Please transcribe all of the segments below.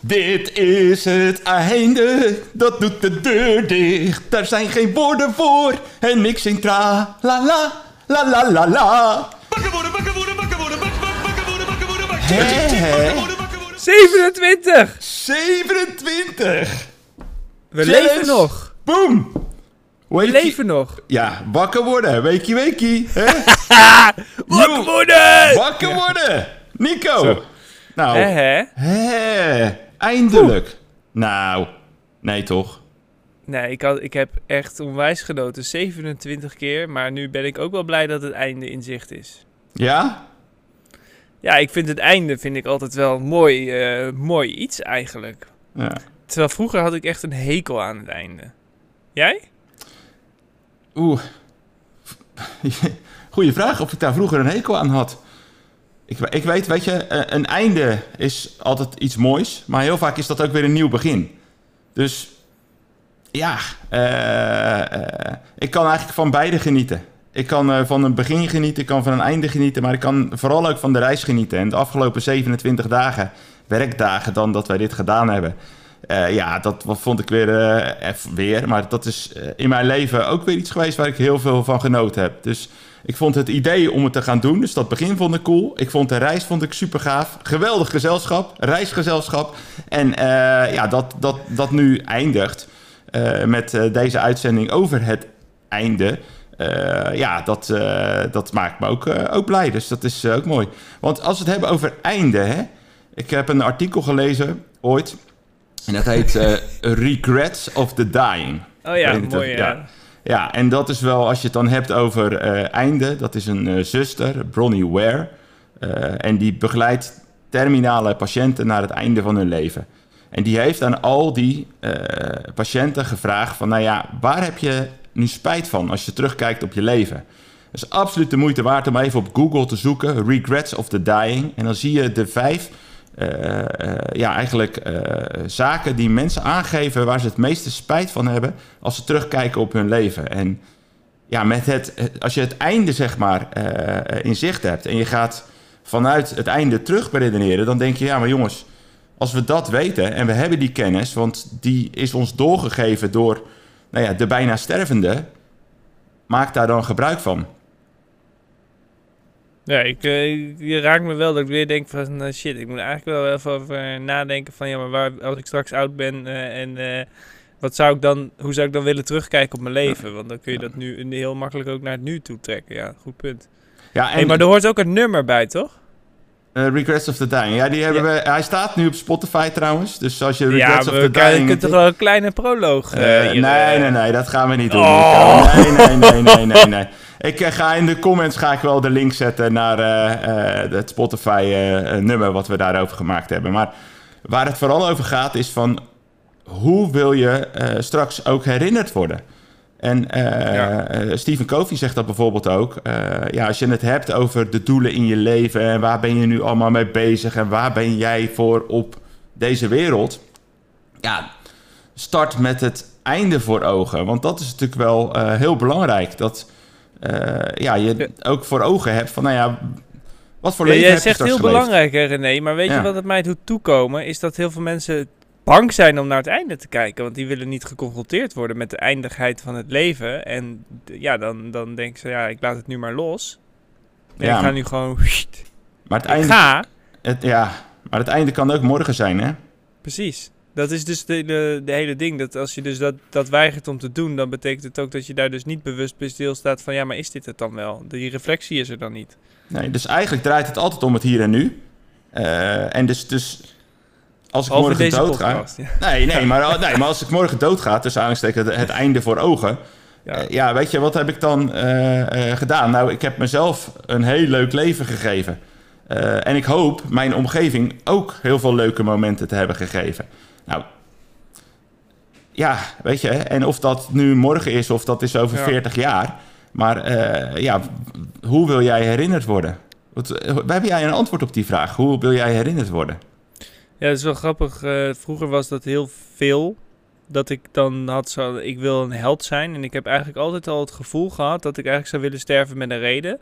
Dit is het einde, dat doet de deur dicht. Daar zijn geen woorden voor en ik zing tra la la la la la la. Bakken worden, bakken worden, bakken worden, bak, bak, bakken worden, bakken worden, bakken worden, bakken worden. 27! 27! We Challenge. leven nog. Boom! We leven nog. Ja, wakker worden, weekie weekie. Hè? Wakker worden! Wakker worden! Nico! Zo. Nou, Hè, hè? hè, eindelijk. Nou, nee toch? Nee, ik, had, ik heb echt onwijs genoten. 27 keer. Maar nu ben ik ook wel blij dat het einde in zicht is. Ja? Ja, ik vind het einde vind ik altijd wel een mooi, eh, mooi iets eigenlijk. Ja. Terwijl vroeger had ik echt een hekel aan het einde. Jij? Oeh. Goeie vraag of ik daar vroeger een hekel aan had. Ik, we- ik weet, weet je, eh, een einde is altijd iets moois, maar heel vaak is dat ook weer een nieuw begin. Dus ja, eh, eh, ik kan eigenlijk van beide genieten. Ik kan van een begin genieten, ik kan van een einde genieten, maar ik kan vooral ook van de reis genieten. En de afgelopen 27 dagen, werkdagen dan dat wij dit gedaan hebben, ja, dat vond ik weer, weer, maar dat is in mijn leven ook weer iets geweest waar ik heel veel van genoten heb. Dus ik vond het idee om het te gaan doen, dus dat begin vond ik cool. Ik vond de reis vond ik super gaaf. Geweldig gezelschap, reisgezelschap. En eh, ja, dat, dat, dat nu eindigt eh, met eh, deze uitzending over het einde. Ja, dat, dat maakt me ook, ook blij. Dus dat is ook mooi. Want als we het hebben over einde, hè. Ik heb een artikel gelezen ooit. En dat heet Regrets of the Dying. Oh ja, mooi ja. Ja, en dat is wel, als je het dan hebt over eh, einde, dat is een eh, zuster, Bronnie Ware. eh, en die begeleidt terminale patiënten naar het einde van hun leven. En die heeft aan al die patiënten gevraagd van, nou ja, waar heb je nu spijt van als je terugkijkt op je leven? Het is absoluut de moeite waard om even op Google te zoeken, Regrets of the Dying. En dan zie je de vijf eh, eh, ja, eigenlijk eh, zaken die mensen aangeven waar ze het meeste spijt van hebben als ze terugkijken op hun leven. En ja, met het, als je het einde zeg maar in zicht hebt en je gaat vanuit het einde terug beredeneren, dan denk je, ja, maar jongens, als we dat weten en we hebben die kennis, want die is ons doorgegeven door nou ja, de bijna stervende, maak daar dan gebruik van. Ja, ik, eh, je raakt me wel dat ik weer denk van eh, shit, ik moet eigenlijk wel even over nadenken van ja, maar waar, als ik straks oud ben eh, en wat zou ik dan, hoe zou ik dan willen terugkijken op mijn leven? Want dan kun je dat nu heel makkelijk ook naar het nu toe trekken. Ja, goed punt. Ja, en Hey, maar er hoort ook een nummer bij, toch? Regrets of the Dying, ja, die hebben Ja. we, hij staat nu op Spotify trouwens, dus als je ja, Regrets maar of the kunnen- je Dying... kunt toch wel een kleine proloog nee, nee, nee, dat gaan we niet doen. Oh. Nee, nee, nee, nee, nee, nee. Ik eh, ga in de comments ga ik wel de link zetten naar eh, eh, het Spotify-nummer wat we daarover gemaakt hebben. Maar waar het vooral over gaat is van hoe wil je straks ook herinnerd worden? En eh, Ja. Stephen Covey zegt dat bijvoorbeeld ook. Ja, als je het hebt over de doelen in je leven en waar ben je nu allemaal mee bezig en waar ben jij voor op deze wereld? Ja, start met het einde voor ogen. Want dat is natuurlijk wel heel belangrijk. Dat ja, je ook voor ogen hebt van, nou ja, wat voor Ja, leven jij zegt heel geleefd? belangrijk, hè, René. Maar weet Ja. je wat het mij doet toekomen? Is dat heel veel mensen bang zijn om naar het einde te kijken. Want die willen niet geconfronteerd worden met de eindigheid van het leven. En ja, dan, dan denken ze, ja, ik laat het nu maar los. Ja. ik ga nu gewoon... Maar het einde, ga. het, ja, maar het einde kan ook morgen zijn, hè? Precies. Dat is dus de, de, de hele ding. Dat als je dus dat, dat weigert om te doen, dan betekent het ook dat je daar dus niet bewust bij stilstaat van ja, maar is dit het dan wel? Die reflectie is er dan niet. Nee, dus eigenlijk draait het altijd om het hier en nu. Eh, en dus, dus als ik morgen dood ga... Ja. Nee, nee, maar, nee, maar als ik morgen doodga, tussen aanstekens het einde voor ogen... Ja. Ja. ja, weet je, wat heb ik dan eh, eh, gedaan? Nou, ik heb mezelf een heel leuk leven gegeven. Eh, en ik hoop mijn omgeving ook heel veel leuke momenten te hebben gegeven. Nou, ja, weet je, en of dat nu morgen is of dat is over Ja. 40 jaar. Maar eh, ja, hoe wil jij herinnerd worden? Wat, eh, heb jij een antwoord op die vraag? Hoe wil jij herinnerd worden? Ja, dat is wel grappig. Eh, vroeger was dat heel veel. Dat ik dan had zo, ik wil een held zijn. En ik heb eigenlijk altijd al het gevoel gehad dat ik eigenlijk zou willen sterven met een reden.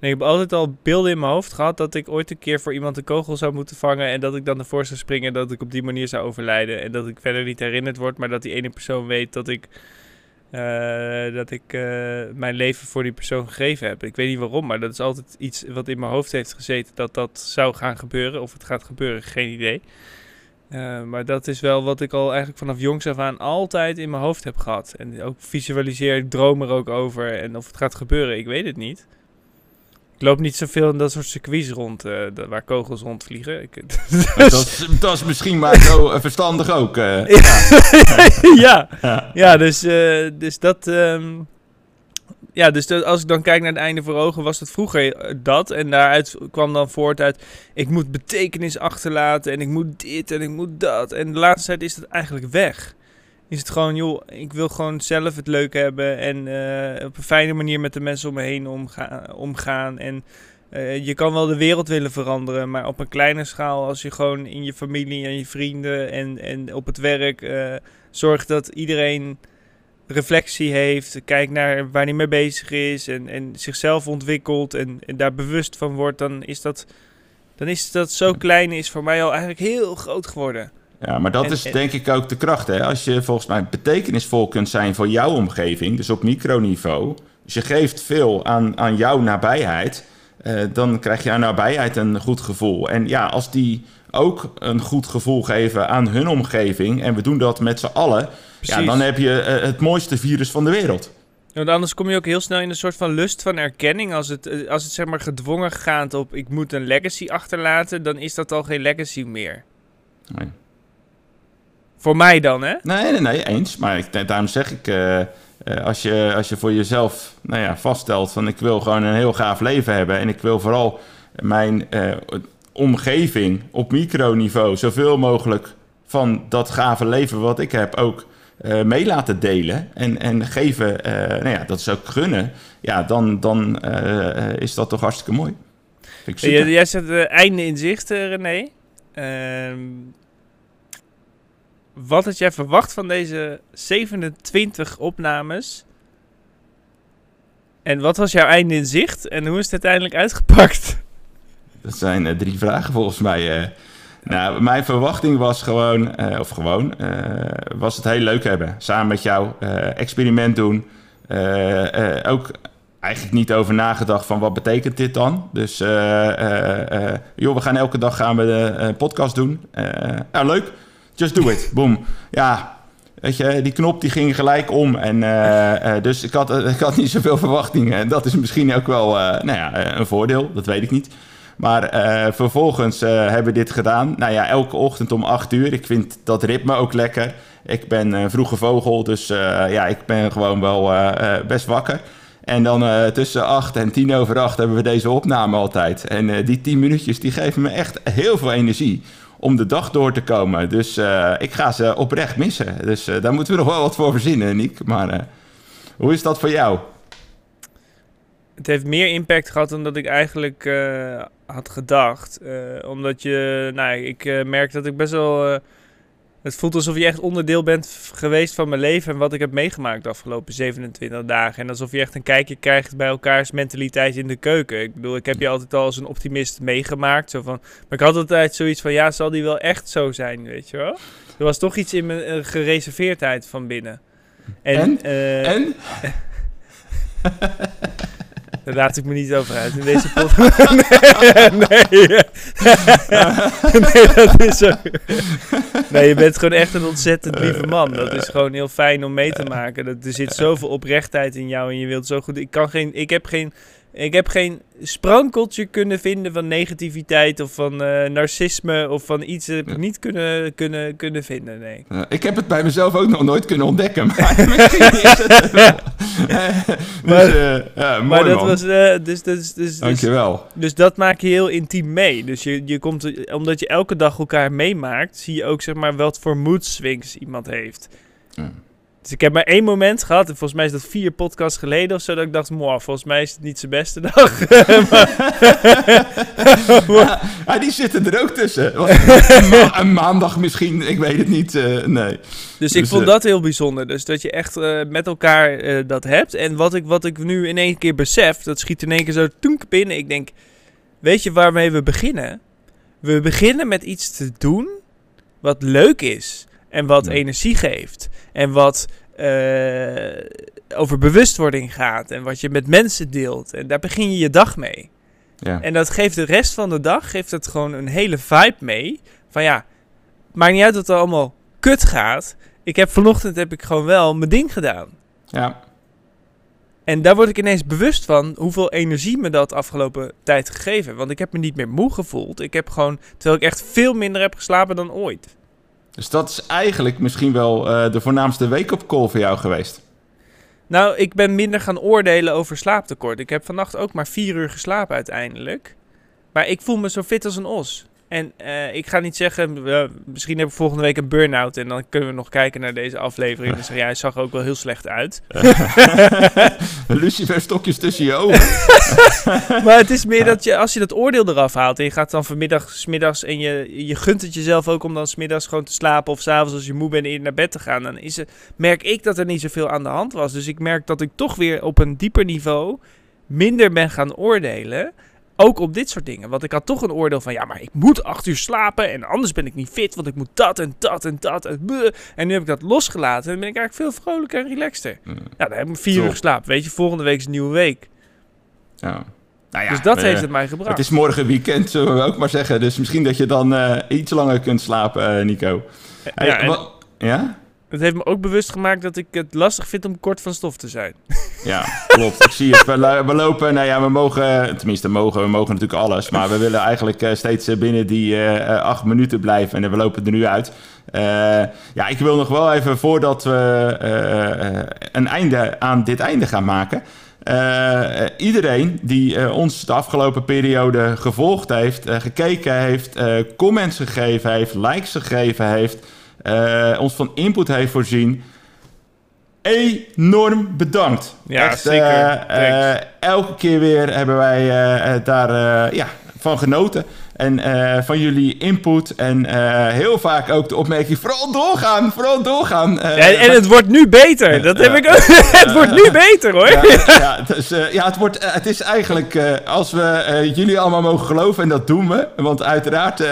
En ik heb altijd al beelden in mijn hoofd gehad dat ik ooit een keer voor iemand een kogel zou moeten vangen. En dat ik dan ervoor zou springen en dat ik op die manier zou overlijden. En dat ik verder niet herinnerd word, maar dat die ene persoon weet dat ik, eh, dat ik eh, mijn leven voor die persoon gegeven heb. Ik weet niet waarom, maar dat is altijd iets wat in mijn hoofd heeft gezeten dat dat zou gaan gebeuren. Of het gaat gebeuren, geen idee. Uh, maar dat is wel wat ik al eigenlijk vanaf jongs af aan altijd in mijn hoofd heb gehad. En ook visualiseer, ik droom er ook over. En of het gaat gebeuren, ik weet het niet. Ik loop niet zoveel in dat soort circuits rond, uh, waar kogels rondvliegen. Ik, dus... dat, is, dat, is, misschien maar zo verstandig ook. Uh. ja. ja. ja, dus, dus dat... Um, ja, dus dat, als ik dan kijk naar het einde voor ogen, was het vroeger dat. En daaruit kwam dan voort uit, ik moet betekenis achterlaten en ik moet dit en ik moet dat. En de laatste tijd is dat eigenlijk weg. Is het gewoon, joh, ik wil gewoon zelf het leuk hebben en uh, op een fijne manier met de mensen om me heen omga omgaan. En uh, je kan wel de wereld willen veranderen, maar op een kleine schaal, als je gewoon in je familie en je vrienden en, en op het werk uh, zorgt dat iedereen reflectie heeft, kijkt naar waar hij mee bezig is en, en zichzelf ontwikkelt en, en daar bewust van wordt, dan is dat, dan is dat zo klein is voor mij al eigenlijk heel groot geworden. Ja, maar dat En- is en- denk ik ook de kracht. Hè? Als je volgens mij betekenisvol kunt zijn voor jouw omgeving, dus op microniveau. Dus je geeft veel aan, aan jouw nabijheid, eh, dan krijg je aan nabijheid een goed gevoel. En ja, als die ook een goed gevoel geven aan hun omgeving, en we doen dat met z'n allen, ja, dan heb je eh, het mooiste virus van de wereld. Want anders kom je ook heel snel in een soort van lust van erkenning. Als het, eh, als het zeg maar gedwongen gaat op ik moet een legacy achterlaten, dan is dat al geen legacy meer. Nee. Voor mij dan, hè? Nee, nee, nee, eens. Maar ik, daarom zeg ik, eh, als, je, als je voor jezelf nou ja, vaststelt van ik wil gewoon een heel gaaf leven hebben en ik wil vooral mijn omgeving op microniveau zoveel mogelijk van dat gave leven wat ik heb ook eh, mee laten delen en, en geven, eh, nou ja, dat is ook gunnen, ja, dan, dan eh, is dat toch hartstikke mooi. Jij, jij zet het einde in zicht, René. Ehm, wat had jij verwacht van deze 27 opnames? En wat was jouw einde in zicht? En hoe is het uiteindelijk uitgepakt? Dat zijn eh, drie vragen volgens mij. eh. Nou, mijn verwachting was gewoon, eh, of gewoon, was het heel leuk hebben. Samen met jou, experiment doen. Ook eigenlijk niet over nagedacht van wat betekent dit dan. Dus, joh, we gaan elke dag gaan we de podcast doen. Nou, leuk. Just do it. Boom. Ja, weet je, die knop die ging gelijk om. En, dus ik had, ik had niet zoveel verwachtingen. En dat is misschien ook wel nou ja, een voordeel, dat weet ik niet. Maar eh, vervolgens eh, hebben we dit gedaan. Nou ja, elke ochtend om 8 uur. Ik vind dat ritme ook lekker. Ik ben een vroege vogel, dus eh, ja, ik ben gewoon wel eh, eh, best wakker. En dan eh, tussen 8 en 10 over 8 hebben we deze opname altijd. En eh, die 10 minuutjes die geven me echt heel veel energie om de dag door te komen. Dus eh, ik ga ze oprecht missen. Dus eh, daar moeten we nog wel wat voor verzinnen, Niek. Maar eh, hoe is dat voor jou? Het heeft meer impact gehad dan dat ik eigenlijk eh, had gedacht. Eh, omdat je, nou, ik eh, merk dat ik best wel. het voelt alsof je echt onderdeel bent geweest van mijn leven en wat ik heb meegemaakt de afgelopen 27 dagen. En alsof je echt een kijkje krijgt bij elkaars mentaliteit in de keuken. Ik bedoel, ik heb je altijd al als een optimist meegemaakt. Zo van, maar ik had altijd zoiets van, ja, zal die wel echt zo zijn, weet je wel? Er was toch iets in mijn gereserveerdheid van binnen. En? eh, En? Daar laat ik me niet over uit in deze podcast. nee, nee. nee, dat is zo. Nee, je bent gewoon echt een ontzettend lieve man. Dat is gewoon heel fijn om mee te maken. Dat, er zit zoveel oprechtheid in jou en je wilt zo goed. Ik, kan geen, ik, heb, geen, ik heb geen sprankeltje kunnen vinden van negativiteit of van eh, narcisme of van iets. Dat heb ik niet kunnen, kunnen, kunnen vinden. Nee. Ik heb het bij mezelf ook nog nooit kunnen ontdekken. Maar misschien is het wel. Dus, Maar- ja, mooi Maar dat man. was. eh, dus, dus, dus, dus, Dankjewel. Dus dat maak je heel intiem mee. Dus je, je komt, omdat je elke dag elkaar meemaakt, zie je ook zeg maar wat voor mood swings iemand heeft. Ja. Dus ik heb maar één moment gehad, en volgens mij is dat vier podcasts geleden of zo, dat ik dacht, moah, volgens mij is het niet zijn beste dag. Ja, ja, die zitten er ook tussen. Een, ma- een maandag misschien, ik weet het niet. eh, nee. Dus ik Dus, vond eh, dat heel bijzonder. Dus dat je echt eh, met elkaar dat hebt. En wat ik, wat ik nu in één keer besef, dat schiet in één keer zo toenk binnen. Ik denk, weet je waarmee we beginnen? We beginnen met iets te doen wat leuk is. En wat energie geeft. En wat eh, over bewustwording gaat. En wat je met mensen deelt. En daar begin je je dag mee. Ja. En dat geeft de rest van de dag geeft het gewoon een hele vibe mee. Van ja, maakt niet uit dat het allemaal kut gaat. Ik heb vanochtend heb ik gewoon wel mijn ding gedaan. ja. En daar word ik ineens bewust van hoeveel energie me dat afgelopen tijd gegeven. Want ik heb me niet meer moe gevoeld. Ik heb gewoon, terwijl ik echt veel minder heb geslapen dan ooit. Dus dat is eigenlijk misschien wel eh, de voornaamste wake-up call voor jou geweest. Nou, ik ben minder gaan oordelen over slaaptekort. Ik heb vannacht ook maar vier uur geslapen uiteindelijk. Maar ik voel me zo fit als een os. En eh, ik ga niet zeggen, misschien heb ik volgende week een burn-out. En dan kunnen we nog kijken naar deze aflevering. En zeggen, ja, hij zag er ook wel heel slecht uit. Lucifer stokjes tussen je ogen. maar het is meer dat je, als je dat oordeel eraf haalt. En je gaat dan vanmiddag, smiddags. En je, je gunt het jezelf ook om dan smiddags gewoon te slapen. Of s'avonds als je moe bent eerder naar bed te gaan. Dan is het, merk ik dat er niet zoveel aan de hand was. Dus ik merk dat ik toch weer op een dieper niveau minder ben gaan oordelen. Ook op dit soort dingen. Want ik had toch een oordeel van, ja, maar ik moet acht uur slapen. En anders ben ik niet fit, want ik moet dat en dat en dat. En, bleh. en nu heb ik dat losgelaten. En ben ik eigenlijk veel vrolijker en relaxter. Mm, Ja, dan heb ik vier uur geslapen. Weet je, volgende week is een nieuwe week. Ja. Nou ja, dus dat eh, heeft het mij gebracht. Het is morgen weekend, zullen we ook maar zeggen. Dus misschien dat je dan eh, iets langer kunt slapen, eh, Nico. Hey, ja, en ja? Het heeft me ook bewust gemaakt dat ik het lastig vind om kort van stof te zijn. Ja, klopt. Ik zie het. We, lo- we lopen, nou ja, we mogen, tenminste mogen, we mogen natuurlijk alles. Maar we willen eigenlijk eh, steeds eh, binnen die eh, acht minuten blijven. En we lopen er nu uit. Ja, ik wil nog wel even, voordat we een einde aan dit einde gaan maken... iedereen die ons de afgelopen periode gevolgd heeft, gekeken heeft, comments gegeven heeft, likes gegeven heeft, eh, ons van input heeft voorzien, enorm bedankt. Ja, Echt, zeker. eh, eh, elke keer weer hebben wij daar ja, van genoten. En eh, van jullie input. En eh, heel vaak ook de opmerking: vooral doorgaan, vooral doorgaan. Eh, Ja, en het wordt nu beter. Dat heb ik ook. het wordt nu beter hoor. ja, ja, dus, ja het, wordt, het is eigenlijk, als we jullie allemaal mogen geloven, en dat doen we, want uiteraard,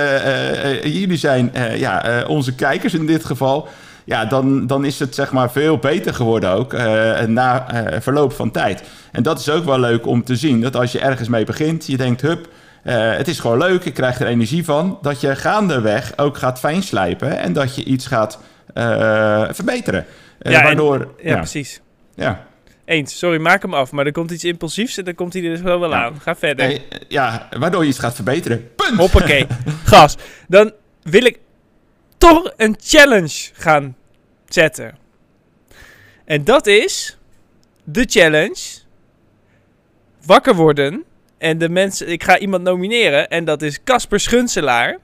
jullie zijn ja, onze kijkers in dit geval, ja, dan, dan is het zeg maar veel beter geworden ook na verloop van tijd. En dat is ook wel leuk om te zien, dat als je ergens mee begint, je denkt, hup, eh, het is gewoon leuk, ik krijg er energie van, dat je gaandeweg ook gaat fijnslijpen en dat je iets gaat eh, verbeteren. Eh, Ja, en- waardoor, Ja, ja, precies. ja. Eens. Sorry, maak hem af. Maar er komt iets impulsiefs en dan komt hij er zo wel Ja. aan. Ga verder. Nee, ja, waardoor je iets gaat verbeteren. Punt! Hoppakee. Gas. Dan wil ik toch een challenge gaan zetten. En dat is de challenge. Wakker worden. En de mensen, ik ga iemand nomineren. En dat is Casper Schunselaar.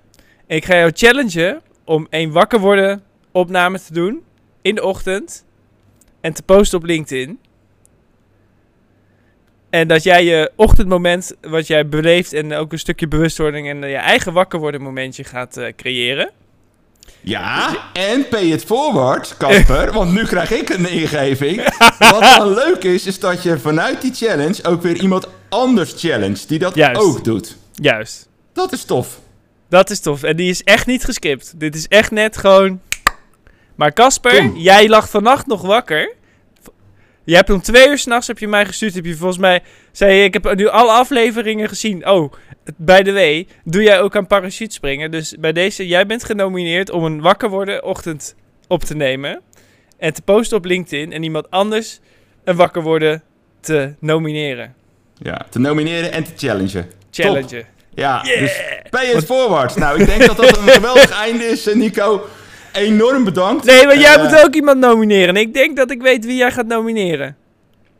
En ik ga jou challengen om een wakker worden opname te doen. In de ochtend. En te posten op LinkedIn. En dat jij je ochtendmoment, wat jij beleeft en ook een stukje bewustwording en je eigen wakker worden momentje gaat eh, creëren. Ja, en pay it forward, Casper, want nu krijg ik een ingeving. Wat dan leuk is, is dat je vanuit die challenge ook weer iemand anders challenge die dat Juist. ook doet. Juist. Dat is tof. Dat is tof. En die is echt niet geskipt. Dit is echt net gewoon... Maar Casper, jij lag vannacht nog wakker. Je hebt om twee uur s'nachts heb je mij gestuurd. Heb je volgens mij... Zei je, ik heb nu alle afleveringen gezien. Oh, bij de way, doe jij ook aan parachutespringen. Dus bij deze, jij bent genomineerd om een wakker worden ochtend op te nemen. En te posten op LinkedIn. En iemand anders een wakker worden te nomineren. Ja, te nomineren en te challengen. Challengen. Ja, Yeah! dus pay it forward. Nou, ik denk dat dat een geweldig einde is, eh, Nico. Enorm bedankt. Nee, maar jij Eh, moet ook iemand nomineren. En ik denk dat ik weet wie jij gaat nomineren.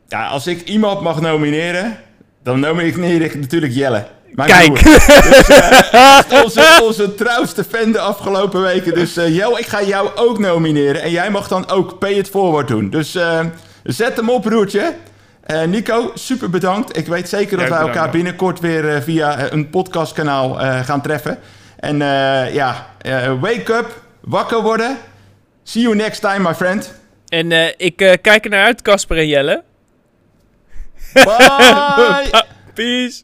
Ja, als ik iemand mag nomineren, dan nomineer ik natuurlijk Jelle. Mijn Kijk. Dus, eh, onze, onze trouwste fan de afgelopen weken. Dus eh Jo, ik ga jou ook nomineren. En jij mag dan ook Pay It Forward doen. Dus eh, zet hem op, broertje. Eh, Nico, super bedankt. Ik weet zeker dat Ja, wij bedankt, elkaar binnenkort weer eh, via eh, een podcastkanaal eh, gaan treffen. En eh, ja, wake up, wakker worden. See you next time, my friend. En eh, ik eh, kijk er naar uit, Casper en Jelle. Bye! Peace.